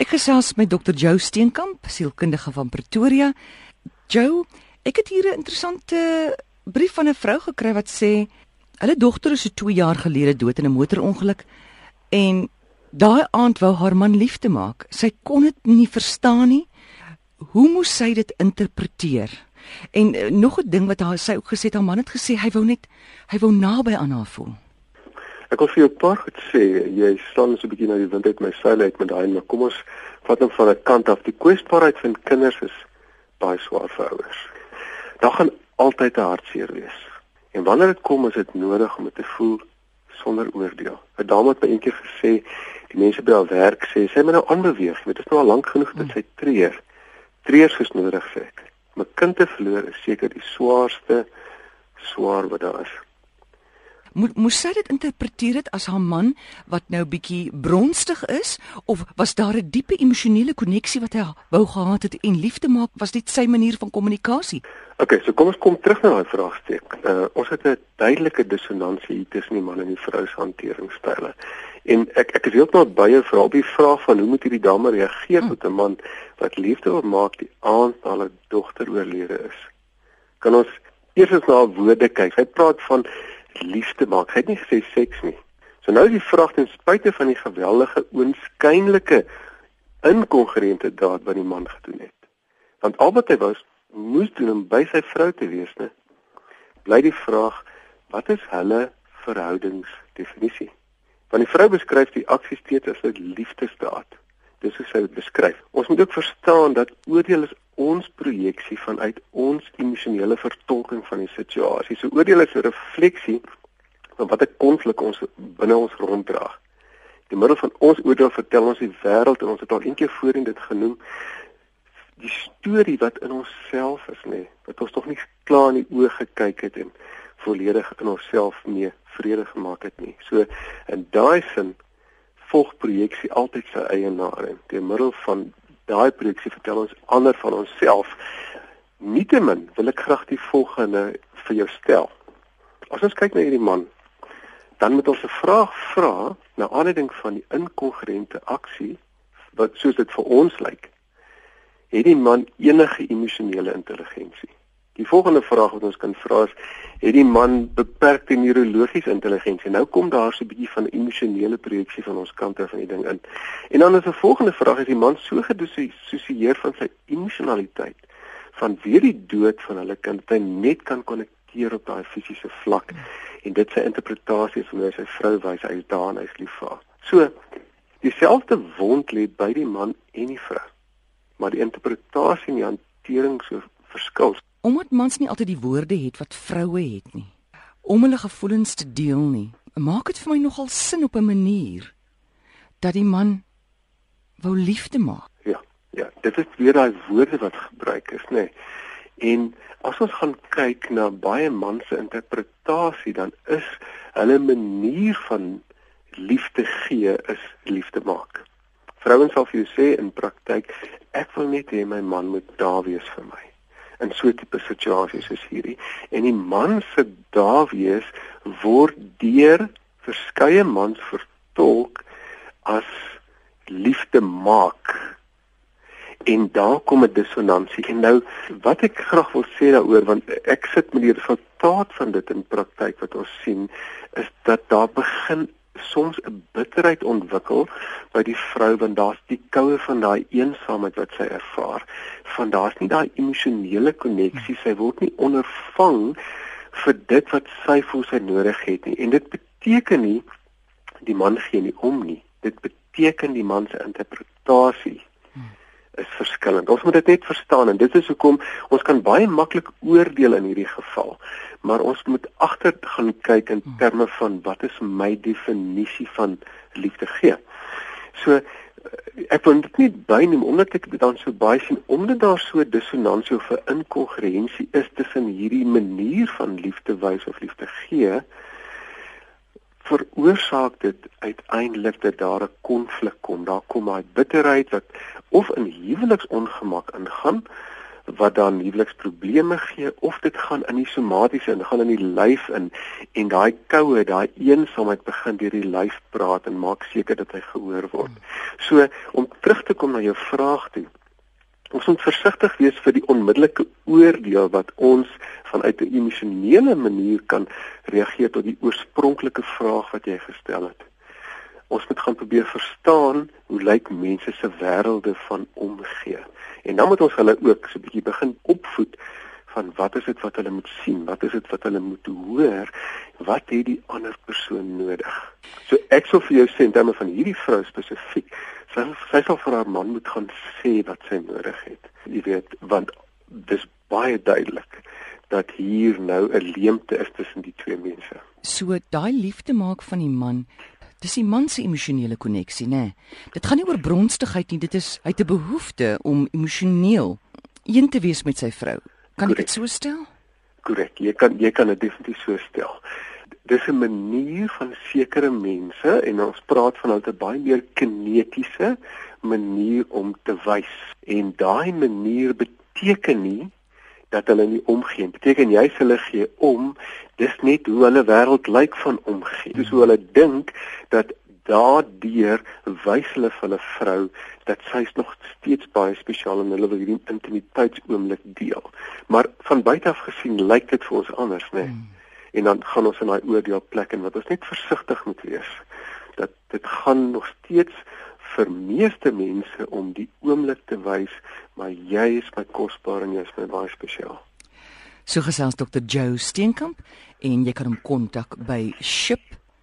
Ek gesels met Dr. Jo Steenkamp, sielkundige van Pretoria. Jo, ek het hier 'n interessante brief van 'n vrou gekry wat sê hulle dogter is so 2 jaar gelede dood in 'n motorongeluk en daai aand wou haar man liefde maak. Sy kon dit nie verstaan nie. Hoe moes sy dit interpreteer? En uh, nog 'n ding wat haar sy ook gesê het, haar man het gesê hy wou net hy wou naby aan haar voel. Ek wil vir jou 'n paar goed sê. Jy staan so 'n bietjie na die wind uit my seile uit met daai, maar kom ons vat hom van 'n kant af. Die kwesbaarheid van kinders is baie swaar vir ouers. Daar gaan altyd 'n hartseer wees. En wanneer dit kom, is dit nodig om dit te voel sonder oordeel. 'n Dame het by eendag gesê, die mense by haar werk sê, sy moet nou aanbeweeg. Dit is nou al lank genoeg dat sy treur. Treurs is nodig sê ek. My kind te verloor is seker die swaarste swaar wat daar is moet moes sy dit interpreteer dit as haar man wat nou bietjie bronstig is of was daar 'n diepe emosionele koneksie wat hy wou gehad het en liefde maak was dit sy manier van kommunikasie? OK so kom ons kom terug na daai vraagstuk. Uh, ons het 'n duidelike dissonansie tussen die man en die vrou se hanteringsstyle en ek ek is heeltemal by jou vir al die vraag van hoe moet hierdie dame reageer met 'n man wat liefde wil maak die aand na hulle dogter oorlede is? Kan ons eers na haar woorde kyk? Sy praat van liefde maak. Hy het nie gesê seks nie. So nou is die vraag ten spyte van die geweldige oënskynlike inkongruente daad wat die man gedoen het. Want al wat hy was moes doen om by sy vrou te wees, né? Bly die vraag, wat is hulle verhoudingsdefinisie? Want die vrou beskryf die aksie steeds as 'n liefdesdaad. Dis hoe sy dit beskryf. Ons moet ook verstaan dat oordeel is ons projeksie vanuit ons emosionele vertolking van die situasie. So oordeel is 'n refleksie van watter konflik ons binne ons ronddra. Die middel van ons oordeel vertel ons die wêreld en ons het al eendag voorheen dit genoem die storie wat in onsself is nê, wat ons tog nie klaar in die oë gekyk het en volledig in onsself mee vrede gemaak het nie. So in daai sin volg projeksie altyd sy eienaar en deur middel van daai projeksie vertel ons ander van onsself. Nietemin wil ek graag die volgende vir jou stel. As ons kyk na hierdie man, dan moet ons 'n vraag vra na aanleiding van die inkongruente aksie wat soos dit vir ons lyk. Het die man enige emosionele intelligensie? Die volgende vraag wat ons kan vra is: het die man beperkte neurologiese intelligensie? Nou kom daar so 'n bietjie van emosionele projeksie van ons kant af van die ding in. En dan is 'n volgende vraag: is die man so gedissosieer van sy emosionaliteit van weer die dood van hulle kind dat hy net kan konnekteer op daai fisiese vlak en dit sy interpretasie van hoe sy vrou wys hy is daar en hy is lief vir haar. So dieselfde wond lê by die man en die vrou. Maar die interpretasie en die hantering so verskil omdat mans nie altyd die woorde het wat vroue het nie om hulle gevoelens te deel nie maak dit vir my nogal sin op 'n manier dat die man wou liefde maak. Ja ja dit is weer daai woorde wat gebruik is nê. En as ons gaan kyk na baie mans se interpretasie dan is hulle manier van liefde gee is liefde maak. Vrouens sal vir jou sê in praktyk ek wil net hê my man moet daar wees vir my in so 'n tipe situasies soos hierdie. En die man se daar wees word deur verskeie mans vertolk as liefde maak. En daar kom 'n dissonansie. En nou wat ek graag wil sê daaroor want ek sit met die resultaat van dit in praktyk wat ons sien is dat daar begin soms 'n bitterheid ontwikkel by die vrou want daar's die koue van daai eensaamheid wat sy ervaar. Van daar's nie daai emosionele koneksie, sy word nie ondervang vir dit wat sy voel sy nodig het nie. En dit beteken nie die man gee nie om nie. Dit beteken die man se interpretasie is verskillend. Ons moet dit net verstaan en dit is hoekom ons kan baie maklik oordeel in hierdie geval. Maar ons moet agter gaan kyk in hmm. terme van wat is my definisie van liefde gee. So ek wil dit nie byneem omdat ek dan so baie sien omdat daar so dissonansie of 'n inkongruensie is tussen hierdie manier van liefde wys of liefde gee veroorsaak dit uiteindelik dat daar 'n konflik kom. Daar kom daai bitterheid wat of in huweliksongemak ingaan wat dan huweliksprobleme gee of dit gaan in die somatiese en gaan in die lyf in en daai koue, daai eensaamheid begin deur die lyf praat en maak seker dat hy gehoor word. So om terug te kom na jou vraag toe. Ons moet versigtig wees vir die onmiddellike oordeel wat ons vanuit 'n emosionele manier kan reageer tot die oorspronklike vraag wat jy gestel het. Ons moet gaan probeer verstaan hoe lyk mense se wêrelde van omgee. En dan moet ons hulle ook so 'n bietjie begin opvoed van wat is dit wat hulle moet sien? Wat is dit wat hulle moet hoor? Wat het die ander persoon nodig? So ek sou vir jou sê in terme van hierdie vrou spesifiek, sy sy sal vir haar man moet gaan sê wat sy nodig het. Jy weet, want dis baie duidelik dat hier nou 'n leemte is tussen die twee mense. So daai liefde maak van die man Dis die man se emosionele koneksie, né? Nee. Dit gaan nie oor bronstigheid nie, dit is hy het 'n behoefte om emosioneel een te wees met sy vrou. Kan ek dit so stel? Korrek. Jy kan jy kan dit definitief so stel. Dis 'n manier van sekere mense en ons praat van hulle baie meer kinetiese manier om te wys. En daai manier beteken nie dat hulle nie omgee. Beteken jy hulle gee om, dis net hoe hulle wêreld lyk van omgee. Dis hoe hulle dink dat daardeur wys hulle vir hulle vrou dat sy nog steeds baie spesiaal en hulle wil hierdie intimiteitsoomblik deel. Maar van buite af gesien lyk dit vir ons anders, né? Nee? Hmm. En dan gaan ons in daai oordeel plek en wat ons net versigtig moet wees dat dit gaan nog steeds vir meeste mense om die oomblik te wys, maar jy is my kosbaar en jy is my baie spesiaal. So gesels Dr. Joe Steenkamp en jy kan hom kontak by ship.org.za